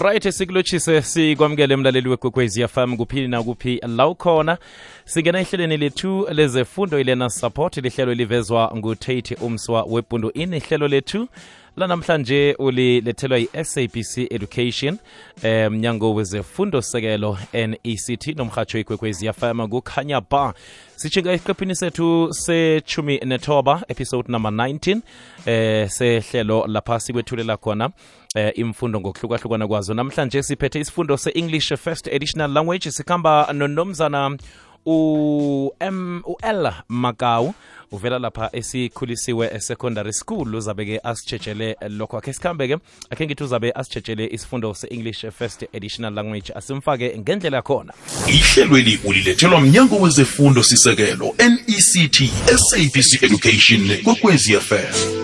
right sikulotshise sikwamukele mlaleli wekwekwezi fm kuphi nakuphi la ukhona. Singena ehlelweni lethu lezefundo ilena support lihlelo livezwa ngutate umswa wepundu in ihlelo lethu lanamhlanje ulilethelwa yi-sabc education um mnyango wezefundo sekelo nect nomhatsho ikwekwezi fm kukhanya ba. Sitshinga esiqephini sethu se netoba episode number 19 eh sehlelo lapha sikwethulela khona eh imfundo ngokuhlukahlukana kwazo. Namhlanje siphethe isifundo se-english first additional language sikhamba nonomzana u-M u-L Makau uvela lapha esikhulisiwe secondary school. Uzabe-ke asitshetshele lokho akhe sikhambe-ke akhe ngithi uzabe asitshetshele isifundo se-english first additional language. Asimfake ngendlela yakhona. Ihlelweli ulilethelwa mnyango wezefundo sisekelo nect sabc education kwekwezi fm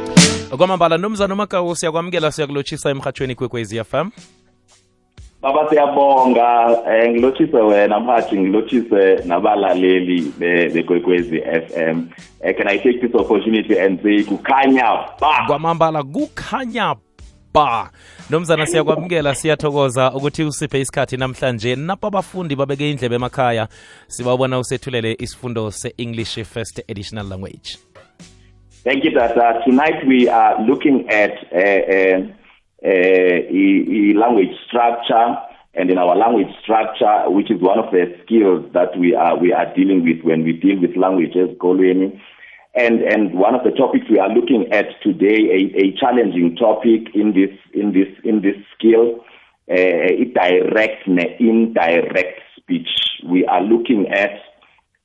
kwamambala nomzana umakau siyakwamukela siyakulotshisa emhathweni kwekwezi fm baba siyabonga eh ngilotshise wena mhathi ngilotshise nabalaleli be- bekwekwezi FM eh, can i take this opportunity and say kukhanya ba! Kwamambala kukhanya ba! Nomzana siyakwamukela siyathokoza ukuthi usiphe isikhathi namhlanje. Napa abafundi babeke indlebe emakhaya sibabona usethulele isifundo se-english first additional language thank you tata tonight we are looking at uh, uh, uh, language structure and in our language structure which is one of the skills that we are we are dealing with when we deal with languages kolweni. And and one of the topics we are looking at today a, a challenging topic in this in this in this skill uh, direct and indirect speech. We are looking at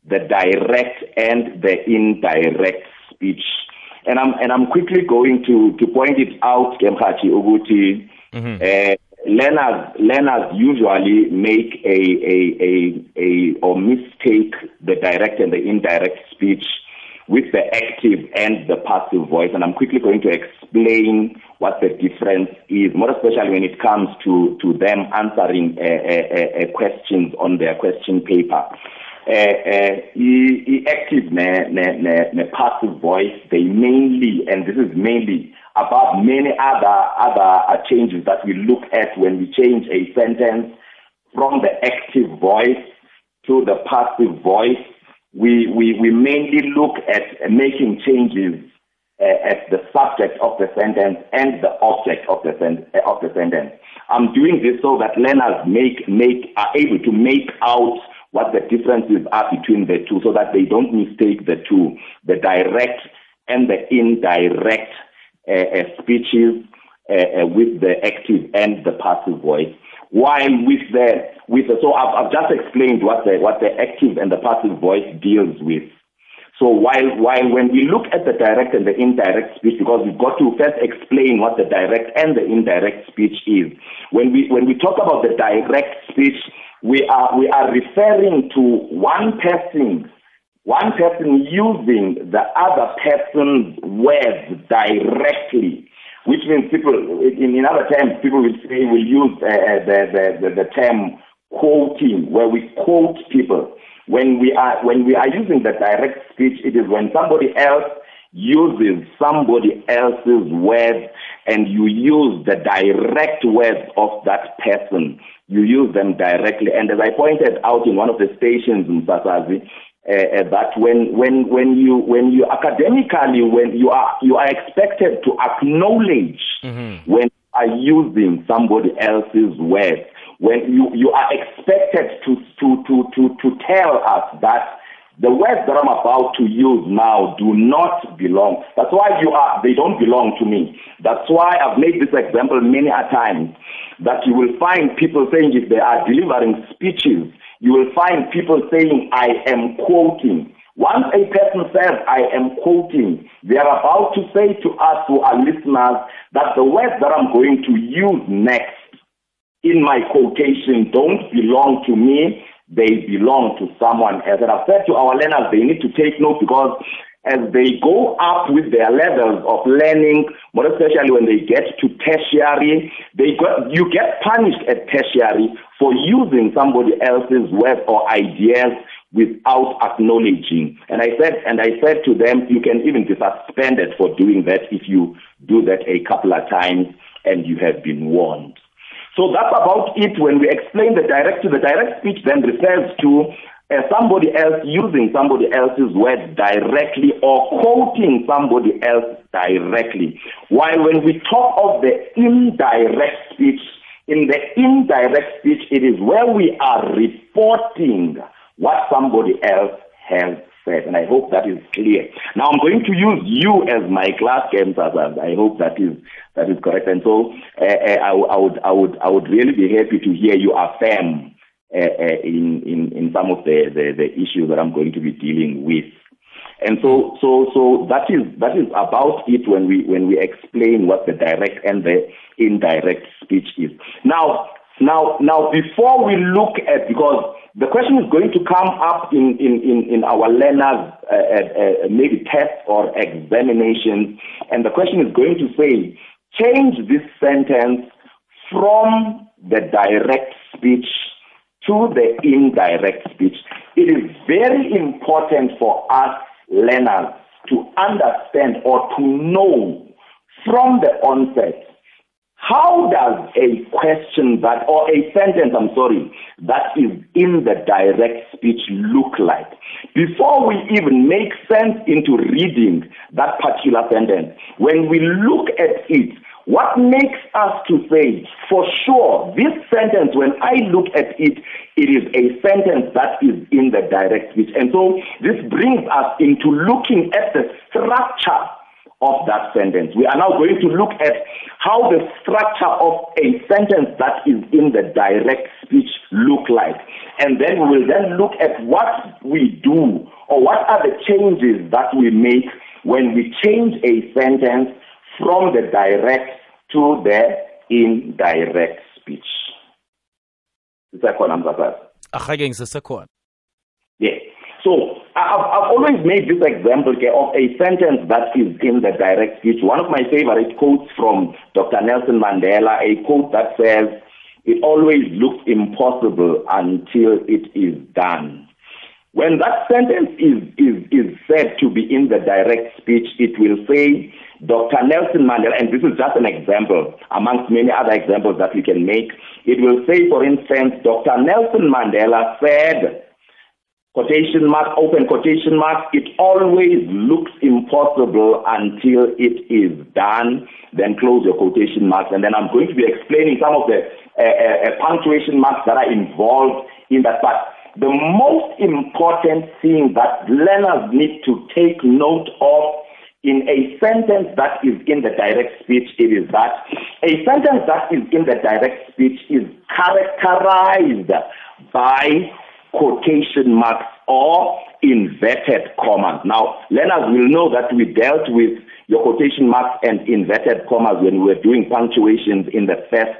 the direct and the indirect speech and I'm and I'm quickly going to to point it out Kemhachi Uguti uh, learners learners usually make a a a a or mistake the direct and the indirect speech with the active and the passive voice. And I'm quickly going to explain what the difference is more especially when it comes to to them answering uh, uh, uh, questions on their question paper uh, uh, i- i- active ne, ne, ne, ne passive voice they mainly and this is mainly about many other other uh, changes that we look at when we change a sentence from the active voice to the passive voice we we, we mainly look at making changes uh, at the subject of the sentence and the object of the sen- of the sentence. I'm doing this so that learners make make are able to make out what the differences are between the two, so that they don't mistake the two, the direct and the indirect uh, uh, speeches uh, uh, with the active and the passive voice. While with the with the, so I've, I've just explained what the what the active and the passive voice deals with. So while while when we look at the direct and the indirect speech, because we've got to first explain what the direct and the indirect speech is. When we when we talk about the direct speech, we are we are referring to one person one person using the other person's words directly, which means people, in, in other terms, people will say, will use uh, the, the, the, the term quoting, where we quote people. When we are when we are using the direct speech, it is when somebody else uses somebody else's words and you use the direct words of that person. You use them directly. And as I pointed out in one of the stations in Sasazi, uh, uh, that when when when you when you academically when you are you are expected to acknowledge when you are using somebody else's words when you you are expected to to to to to tell us that the words that I'm about to use now do not belong. That's why you are, they don't belong to me. That's why I've made this example many a times that you will find people saying if they are delivering speeches, you will find people saying, I am quoting. Once a person says, I am quoting, they are about to say to us who are listeners that the words that I'm going to use next in my quotation don't belong to me, they belong to someone else. And I've said to our learners, they need to take note because as they go up with their levels of learning, more especially when they get to tertiary, they got, you get punished at tertiary for using somebody else's words or ideas without acknowledging. And I said, and I said to them, you can even be suspended for doing that if you do that a couple of times and you have been warned. So that's about it when we explain the direct the direct speech then refers to uh, somebody else using somebody else's words directly or quoting somebody else directly. While when we talk of the indirect speech, in the indirect speech, it is where we are reporting what somebody else has said, and I hope that is clear. Now I'm going to use you as my class campus. I hope that is that is correct. And so uh, uh, I, I would I would I would really be happy to hear you affirm uh, uh, in, in, in some of the, the, the issues that I'm going to be dealing with. And so, so, so that is that is about it when we when we explain what the direct and the indirect speech is. Now, now, now, before we look at because the question is going to come up in in in, in our learners uh, uh, maybe tests or examinations, and the question is going to say change this sentence from the direct speech to the indirect speech. It is very important for us learners to understand or to know from the onset how does a question that or a sentence i'm sorry that is in the direct speech look like before we even make sense into reading that particular sentence when we look at it what makes us to say, for sure, this sentence, when I look at it, it is a sentence that is in the direct speech. And so this brings us into looking at the structure of that sentence. We are now going to look at how the structure of a sentence that is in the direct speech look like. And then we will then look at what we do or what are the changes that we make when we change a sentence from the direct to the indirect speech. Sisekhona msasazi? ahake ngisesekhona. So I've, I've always made this example of a sentence that is in the direct speech. One of my favorite quotes from Dr. Nelson Mandela, a quote that says, it always looks impossible until it is done. When that sentence is, is, is said to be in the direct speech, it will say, Dr. Nelson Mandela, and this is just an example amongst many other examples that we can make. It will say, for instance, Dr. Nelson Mandela said, quotation mark, open quotation mark, it always looks impossible until it is done, then close your quotation marks. And then I'm going to be explaining some of the uh, uh, punctuation marks that are involved in that. But the most important thing that learners need to take note of in a sentence that is in the direct speech, it is that a sentence that is in the direct speech is characterized by quotation marks or inverted commas. Now, learners will know that we dealt with your quotation marks and inverted commas when we were doing punctuations in the first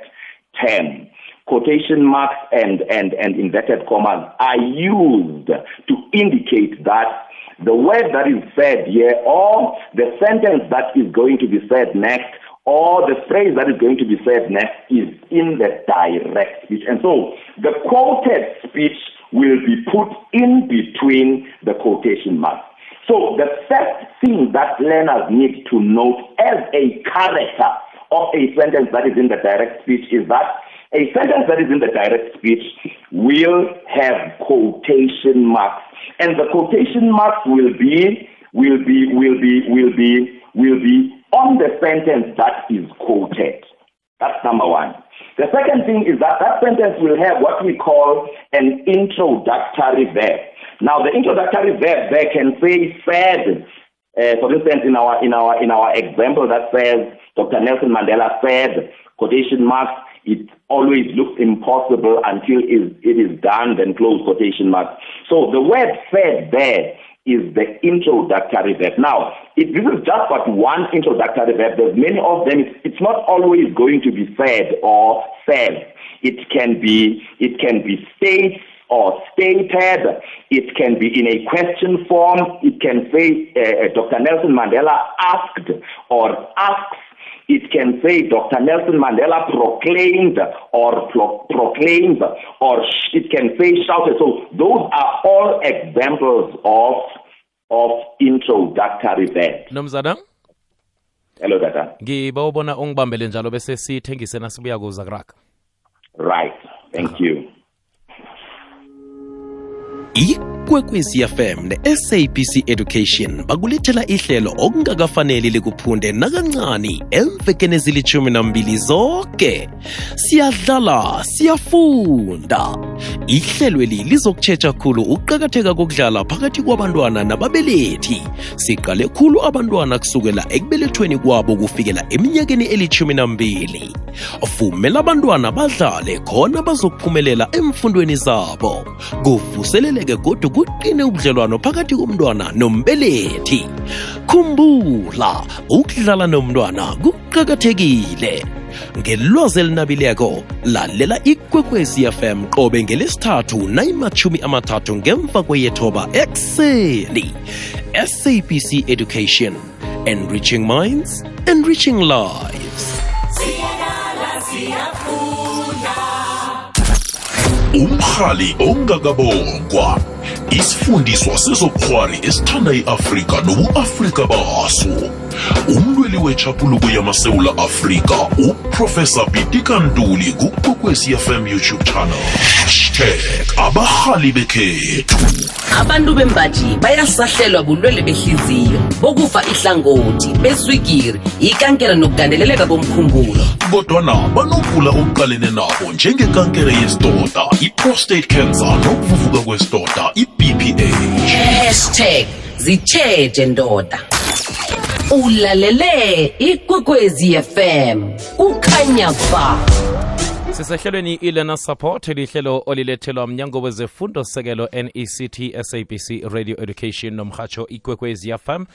term. Quotation marks and, and, and inverted commas are used to indicate that the word that is said here or the sentence that is going to be said next or the phrase that is going to be said next is in the direct speech. And so the quoted speech will be put in between the quotation marks. So the first thing that learners need to note as a character of a sentence that is in the direct speech is that a sentence that is in the direct speech will have quotation marks and the quotation marks will be will be will be will be will be on the sentence that is quoted. That's number one. The second thing is that that sentence will have what we call an introductory verb. Now, the introductory verb there can say said. Uh, for instance, in our in our in our example that says Dr. Nelson Mandela said quotation marks it always looks impossible until it is done, then close quotation marks. So the word said there is the introductory verb. Now, this is just but one introductory verb, there's many of them. It's, it's not always going to be said or said. It can be, it can be states or stated. It can be in a question form. It can say uh, Dr. Nelson Mandela asked or asks it can say Dr. Nelson Mandela proclaimed or pro- proclaimed, or sh- it can say shouted. So those are all examples of of introductory verbs. nomzana Hello, Dada. ngiba ubona ungibambele njalo bese sithengise nasibuya kuza kuraka right. Thank you. Ikwekwezi fm ne-sabc education bakulethela ihlelo okungakafaneli likuphunde nakancani emvekeni ezilithumi nambili zonke siyadlala siyafunda. Ihlelweli lizokutshetsha khulu ukuqakatheka kokudlala phakathi kwabantwana nababelethi. Siqale khulu abantwana kusukela ekubelethweni kwabo kufikela eminyakeni elithumi nambili. Vumela abantwana badlale khona bazokuphumelela emfundweni zabo. Kuvuseleleke godu kuqine ubudlelwano phakathi komntwana nombelethi. Khumbula ukudlala nomntwana kuqakathekile. Ngelwazi elinabileko lalela ikwekwezi fm qobe ngelesithathu nayimathumi amathathu ngemva kweyethoba ekuseni. Sabc education enriching minds enriching lives umhali ongakabongwa isifundiswa sezobukghwari esithanda i-afrika nobu-afrika baso. Umlweli wetshapuluko yamasewula afrika uprofesa pitika ntuli kukwekwezi fm youtube channel. Hashtag abahali bekhethu. Abantu bembaji bayasahlelwa bulwele behliziyo bokufa ihlangothi beswigiri ikankela nokugandeleleka komkhumbulo kodwana banokugula okuqalene nabo njengekankere yesidoda i-prostate cancer nokuvuvuka kwesidoda i-bph hashtag zitshetshe ndoda. Ulalele ikwekwezi fm kukhanya ba sisehlelweni ilena support lihlelo olilethelwa mnyango wezefundo sekelo nect sabc radio education nomhatsho ikwekwezi fm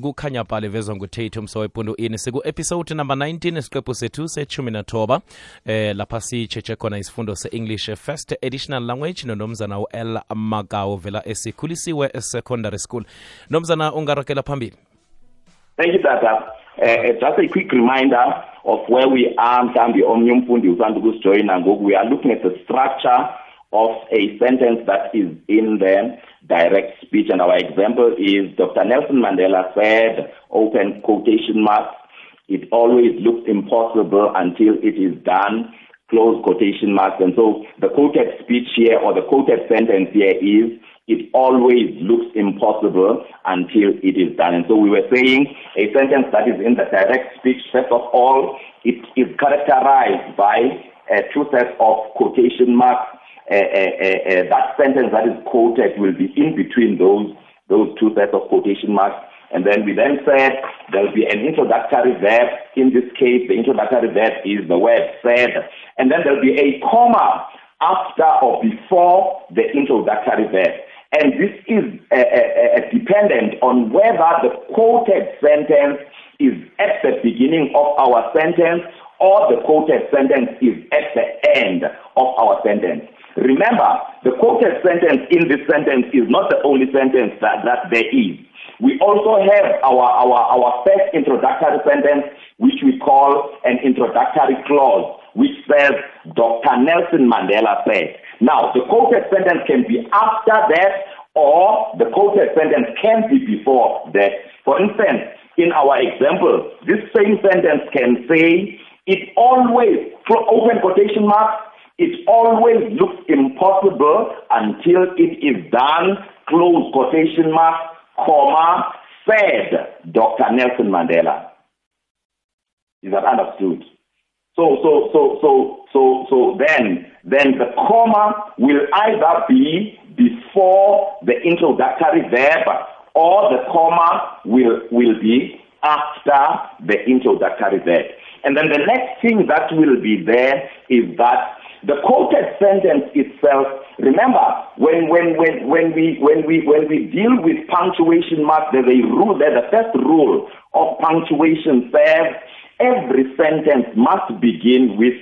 kukhanya pale vezwa ngutate umsowepundu ini. Siku-episode number 19 isiqephu sethu sechumi nathoba. Eh lapha sitshetshe khona isifundo se-english first additional language nonomzana u-l makawu vela esikhulisiwe secondary school. Nomzana ungarakela phambili Thank you, Tata. Uh, just a quick reminder of where we are, mhlambi omnye umfundi usanda ukusijoyina ngoku. We are looking at the structure of a sentence that is in the direct speech. And our example is Dr. Nelson Mandela said, open quotation marks, it always looks impossible until it is done, close quotation marks. And so the quoted speech here or the quoted sentence here is, it always looks impossible until it is done. And so we were saying a sentence that is in the direct speech, first of all, it is characterized by uh, two sets of quotation marks. Uh, uh, that sentence that is quoted will be in between those those two sets of quotation marks. And then we then said there will be an introductory verb. In this case, the introductory verb is the word said. And then there will be a comma after or before the introductory verb. And this is uh, uh, dependent on whether the quoted sentence is at the beginning of our sentence or the quoted sentence is at the end of our sentence. Remember, the quoted sentence in this sentence is not the only sentence that, that there is. We also have our, our, our first introductory sentence, which we call an introductory clause, which says, Dr. Nelson Mandela said. Now, the sentence can be after that, or the quoted sentence can be before that. For instance, in our example, this same sentence can say, it always, open quotation marks, it always looks impossible until it is done, close quotation mark, comma, said Dr. Nelson Mandela. Is that understood? So, so, so, so, so, so then, then the comma will either be before the introductory verb or the comma will, will be after the introductory verb. And then the next thing that will be there is that the quoted sentence itself, remember, when, when, when, when, we, when, we, when we deal with punctuation marks, there's a rule there. The first rule of punctuation says every sentence must begin with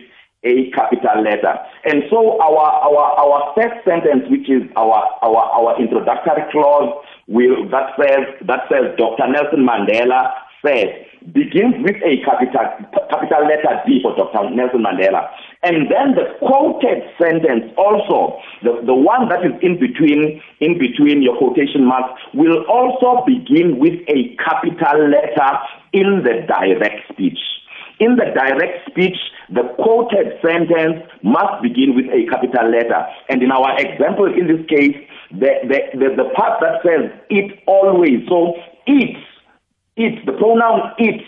a capital letter. And so our, our, our first sentence, which is our, our, our introductory clause, will, that says, that says Dr. Nelson Mandela said, begins with a capital, capital letter D for Dr. Nelson Mandela. And then the quoted sentence also, the, the one that is in between, in between your quotation marks, will also begin with a capital letter in the direct speech. In the direct speech, the quoted sentence must begin with a capital letter. And in our example in this case, the, the, the, the part that says it always, so it, it, the pronoun it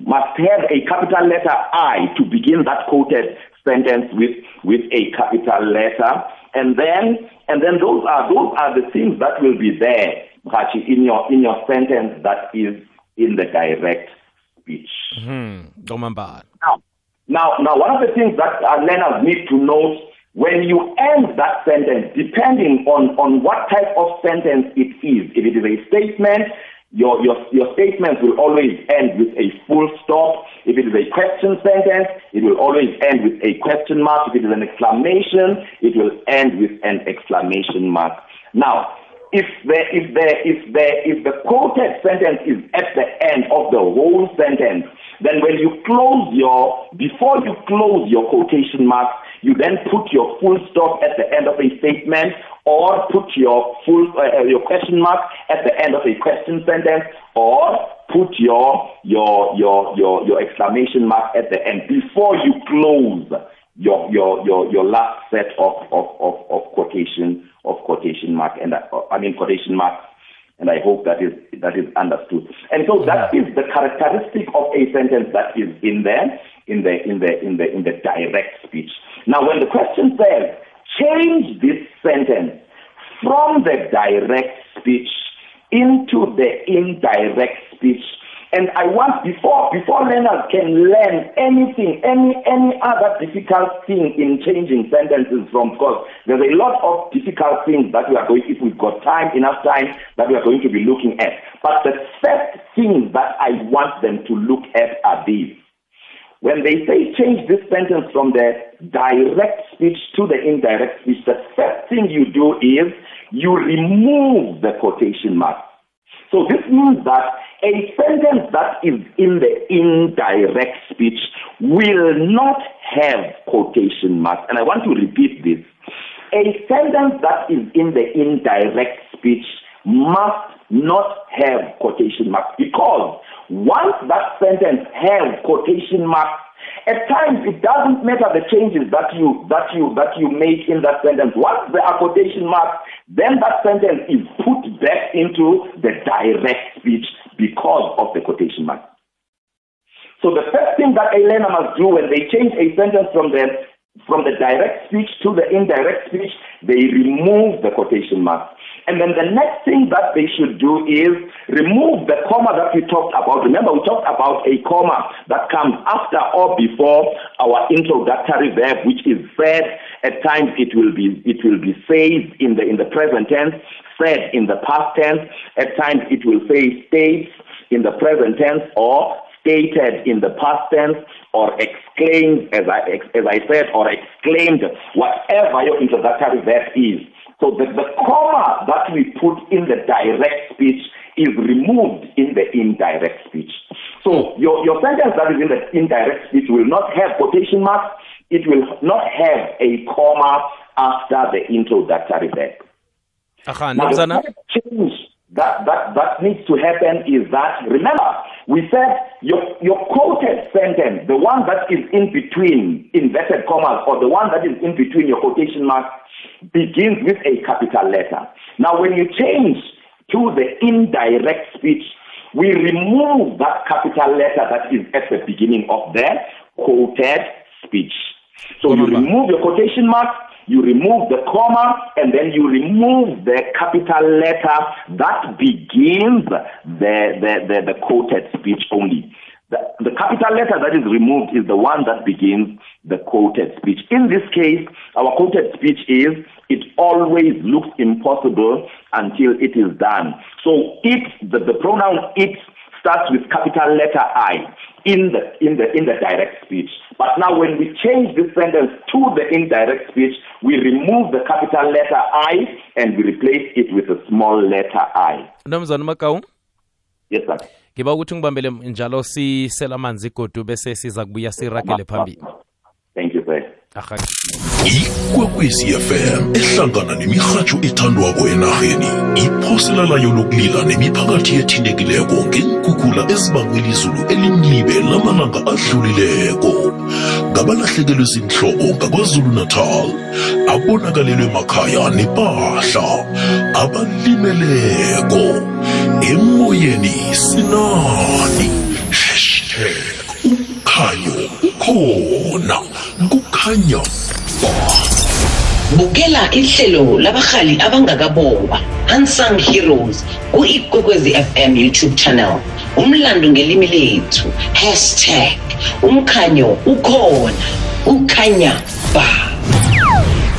must have a capital letter I to begin that quoted sentence with, with a capital letter. And then, and then those are, those are the things that will be there, Hachi, in your, in your sentence that is in the direct speech. Domambala. Now, now, now, one of the things that our learners need to note when you end that sentence, depending on, on what type of sentence it is, if it is a statement, your, your, your statement will always end with a full stop. If it is a question sentence, it will always end with a question mark. If it is an exclamation, it will end with an exclamation mark. Now, if the if the if the if the quoted sentence is at the end of the whole sentence, then when you close your before you close your quotation mark, you then put your full stop at the end of a statement or put your full uh, your question mark at the end of a question sentence or put your your your your your exclamation mark at the end before you close your your your your last set of of of, of quotation of quotation mark and uh, I mean quotation marks and I hope that is that is understood. And so that is the characteristic of a sentence that is in there in the in the in the in the direct speech. Now when the question says change this sentence from the direct speech into the indirect speech and I want before before learners can learn anything, any any other difficult thing in changing sentences from because there's a lot of difficult things that we are going if we've got time, enough time, that we are going to be looking at. But the first thing that I want them to look at are these. When they say change this sentence from the direct speech to the indirect speech, the first thing you do is you remove the quotation mark. So this means that a sentence that is in the indirect speech will not have quotation marks. And I want to repeat this. A sentence that is in the indirect speech must not have quotation marks because once that sentence has quotation marks, at times it doesn't matter the changes that you that you that you make in that sentence. Once there are quotation marks, then that sentence is put back into the direct speech because of the quotation mark. So the first thing that a learner must do when they change a sentence from the from the direct speech to the indirect speech, they remove the quotation mark. And then the next thing that they should do is remove the comma that we talked about. Remember, we talked about a comma that comes after or before our introductory verb, which is said. At times, it will be it will be said in the in the present tense, said in the past tense. At times, it will say states in the present tense or stated in the past tense or exclaimed, as I, as I said, or exclaimed, whatever your introductory verb is. So the, the comma that we put in the direct speech is removed in the indirect speech. So your, your sentence that is in the indirect speech will not have quotation marks. It will not have a comma after the introductory verb. Aha, Now, the change that, that, that needs to happen is that, remember, we said your, your quoted sentence, the one that is in between inverted commas or the one that is in between your quotation marks, begins with a capital letter. Now, when you change to the indirect speech, we remove that capital letter that is at the beginning of the quoted speech. So you remove your quotation mark, you remove the comma, and then you remove the capital letter that begins the, the, the, the quoted speech only. The, the capital letter that is removed is the one that begins the quoted speech. In this case, our quoted speech is it always looks impossible until it is done. So it, the, the pronoun it starts with capital letter I in the in the in the direct speech. But now when we change this sentence to the indirect speech, we remove the capital letter I and we replace it with a small letter I. Yes, sir. Ngiba ukuthi ngibambele njalo sisela amanzi igodu bese siza kubuya siragele phambili Thank you, sir. Aha. ikwekwezi fm ehlangana nemirhatsho ethandwako enarheni iphosela layo lokulila nemiphakathi ethintekileko ngeenkhukhula ezibangwe lizulu elinyibe lamalanga adlulileko ngabalahlekelwe zinhloko ngakwazulu natal abonakalelwe makhaya nepahla abalimeleko emoyeni sinani? Hashtag umkhanyo ukhona kukhanya ba bukela ihlelo labarhali abangakabongwa unsung heroes ku-ikwekwezi fm youtube channel. Umlando ngelimi lethu hashtag umkhanyo ukhona ukhanya ba.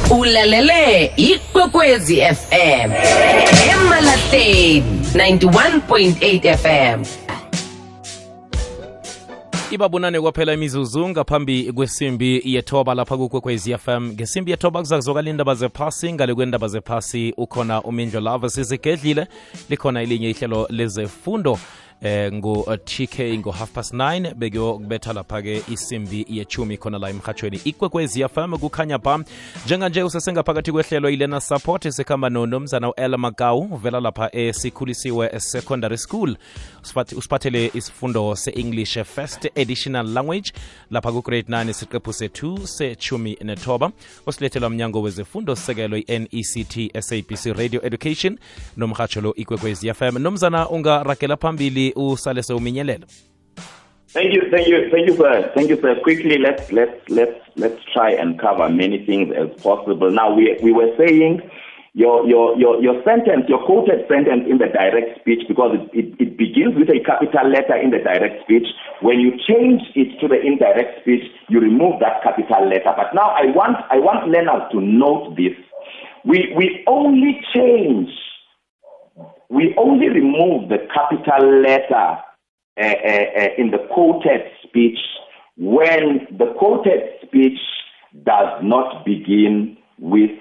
Ulalele ikwekwezi fm emalahleni. 91.8 fm ibabunane kwaphela imizuzu ngaphambi kwesimbi yethoba lapha kukwekwezi fm ngesimbi yethoba kuzakuzokala indaba zephasi. Ngale kwendaba zephasi ukhona umindlo lava sizigedlile. Likhona elinye ihlelo lezefundo eh ngu-tk ngo-half past 9 bekuyokubetha lapha-ke isimbi yechumi khona la emhatshweni ikwekwezi fm kukhanya ba njenganje usesengaphakathi kwehlelo ilena support sikhamba nonomzana u-el magau uvela lapha esikhulisiwe secondary school. Usiphath- usiphathele isifundo se-english first additional language lapha ku-grade 9 isiqephu se-2 sechumi netoba osilethelwa mnyango wezefundo sisekelo i-nect sabc radio education nomhatsho lo ikwekwezi fm nomzana ungaragela phambili Thank you, thank you, thank you, sir. Thank you, sir. Quickly, let's let's let's let's try and cover many things as possible. Now, we we were saying your your your your sentence, your quoted sentence in the direct speech, because it, it, it begins with a capital letter in the direct speech. When you change it to the indirect speech, you remove that capital letter. But now, I want I want learners to note this. We we only change we only remove the capital letter uh, uh, in the quoted speech when the quoted speech does not begin with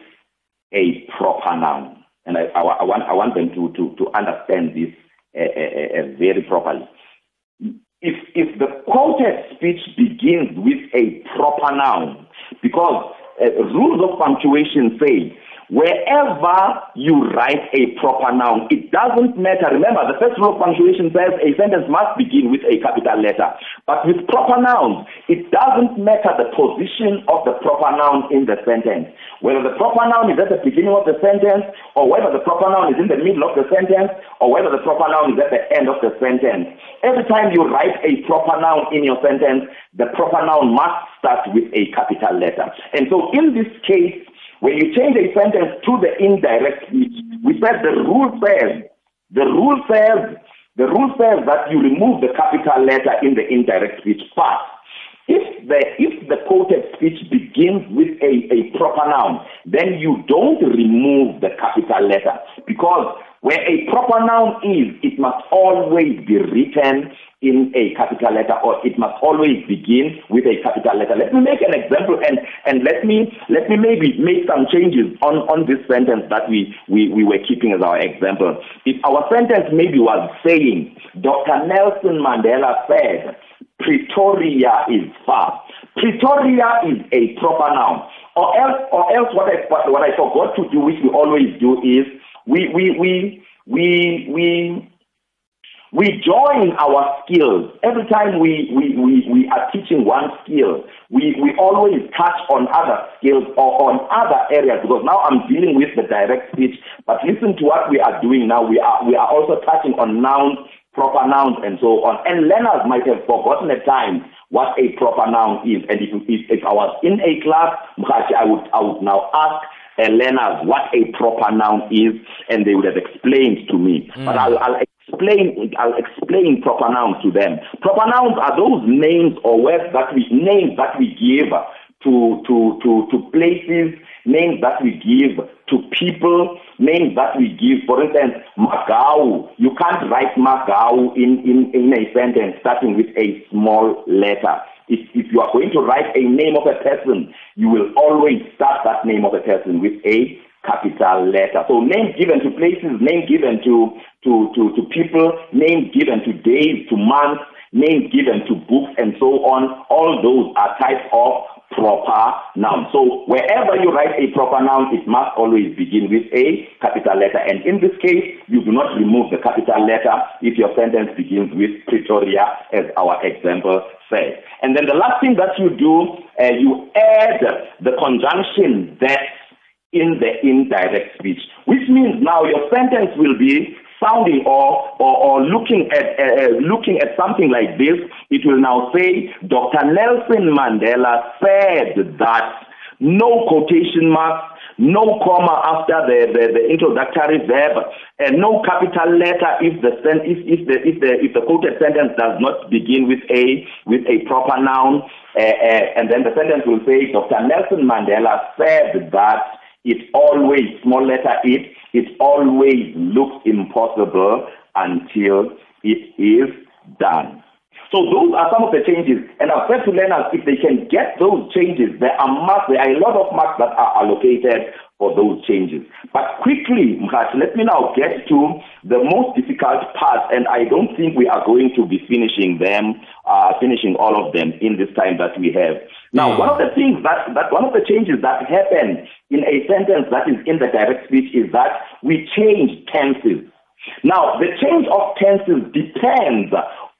a proper noun. And I, I, I want, I want them to, to, to understand this uh, very properly. If, if the quoted speech begins with a proper noun, because rules of punctuation say wherever you write a proper noun, it doesn't matter. Remember, the first rule of punctuation says a sentence must begin with a capital letter. But with proper nouns, it doesn't matter the position of the proper noun in the sentence. Whether the proper noun is at the beginning of the sentence, or whether the proper noun is in the middle of the sentence, or whether the proper noun is at the end of the sentence. Every time you write a proper noun in your sentence, the proper noun must start with a capital letter. And so in this case, when you change a sentence to the indirect speech, we said the rule says, the rule says, the rule says that you remove the capital letter in the indirect speech. But if the if the quoted speech begins with a, a proper noun, then you don't remove the capital letter because where a proper noun is, it must always be written in a capital letter or it must always begin with a capital letter. Let me make an example and, and let me let me maybe make some changes on, on this sentence that we, we, we were keeping as our example. If our sentence maybe was saying Dr. Nelson Mandela said Pretoria is far. Pretoria is a proper noun. Or else, or else what I what I forgot to do, which we always do, is we we we we we we join our skills. Every time we, we, we, we are teaching one skill, we, we always touch on other skills or on other areas because now I'm dealing with the direct speech. But listen to what we are doing now. We are, we are also touching on nouns, proper nouns, and so on. And learners might have forgotten at times what a proper noun is. And if, if, if I was in a class, I would, I would now ask uh, learners what a proper noun is, and they would have explained to me. But I'll, I'll explain I'll explain proper nouns to them. Proper nouns are those names or words that we names that we give to to to to places, names that we give to people, names that we give. For instance, Magau. You can't write Magau in, in, in a sentence starting with a small letter. If, if you are going to write a name of a person, you will always start that name of a person with a capital letter. So names given to places, names given to, to, to, to people, names given to days, to months, names given to books, and so on. All those are types of proper noun. So wherever you write a proper noun, it must always begin with a capital letter. And in this case, you do not remove the capital letter if your sentence begins with Pretoria, as our example says. And then the last thing that you do, uh, you add the conjunction that in the indirect speech, which means now your sentence will be sounding or, or, or looking at uh, uh, looking at something like this, it will now say Dr. Nelson Mandela said that no quotation marks, no comma after the, the, the introductory verb, and no capital letter if the if, if the if the if the quoted sentence does not begin with a with a proper noun, uh, uh, and then the sentence will say Dr. Nelson Mandela said that it always small letter it it always looks impossible until it is done. So those are some of the changes, and I've said to learners if they can get those changes, there are marks, there are a lot of marks that are allocated for those changes. But quickly, let me now get to the most difficult part, and I don't think we are going to be finishing them, uh, finishing all of them in this time that we have. Now, one of the things that, that one of the changes that happen in a sentence that is in the direct speech is that we change tenses. Now, the change of tenses depends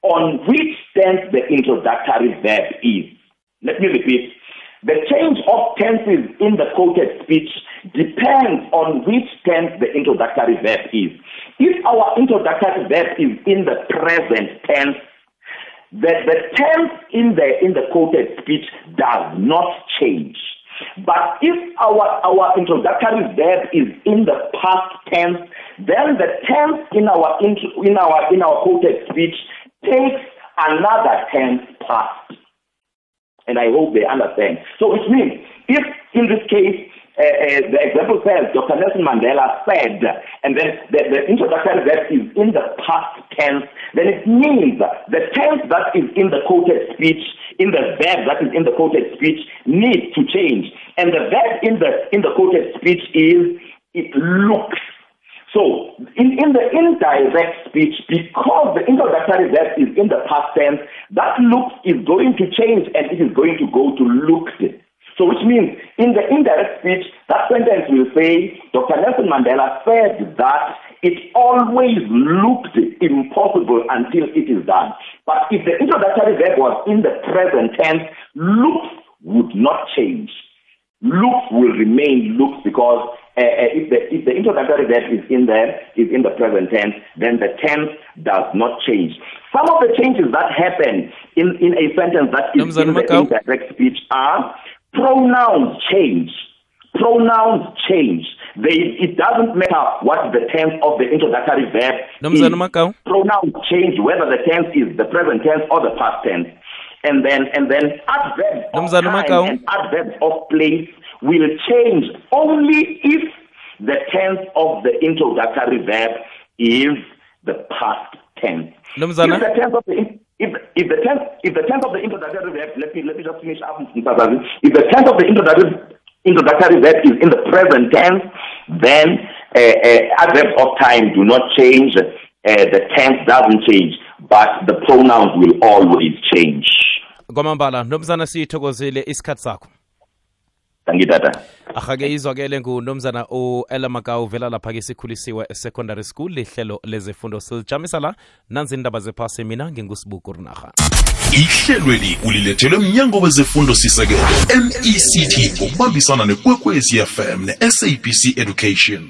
on which tense the introductory verb is. Let me repeat. The change of tenses in the quoted speech depends on which tense the introductory verb is. If our introductory verb is in the present tense, the, the tense in the in the quoted speech does not change. But if our, our introductory verb is in the past tense, then the tense in our intro, in our in our quoted speech takes another tense past. And I hope they understand. So which means if in this case uh, uh, the example says Dr. Nelson Mandela said, and then the, the verb is in the past tense, then it means the tense that is in the quoted speech, in the verb that is in the quoted speech, needs to change. And the verb in the in the quoted speech is it looks. So, in, in the indirect speech, because the introductory verb is in the past tense, that looks is going to change and it is going to go to looked. So, which means in the indirect speech, that sentence will say, Dr. Nelson Mandela said that it always looked impossible until it is done. But if the introductory verb was in the present tense, looks would not change. Looks will remain looks because uh, uh, if the if the introductory verb is in there is in the present tense, then the tense does not change. Some of the changes that happen in, in a sentence that is in the indirect speech are pronouns change. Pronouns change. They, it doesn't matter what the tense of the introductory verb is. Pronouns change whether the tense is the present tense or the past tense. And then and then adverbs of time and adverbs of place will change only if the tense of the introductory verb is the past tense. Nomzana? If the tense of the if, if the tense if the tense of the introductory verb let me let me just finish up if the tense of the introductory introductory verb is in the present tense then uh, uh, adverbs of time do not change uh, the tense doesn't change but the pronouns will always change. Kwamambala nomzana siyithokozile isikhathi sakho. Thank you tata. Ahake izwakele ngunomzana u-elamaka uvela lapha-ke sikhulisiwe secondary school lihlelo lezefundo silijamisa la. Nanzi indaba zephasi mina ngingusibuku rinarha ihlelweli ulilethelwe mnyango wezefundo sisekelo mect ngokubambisana nekwekwezi fm ne-sabc education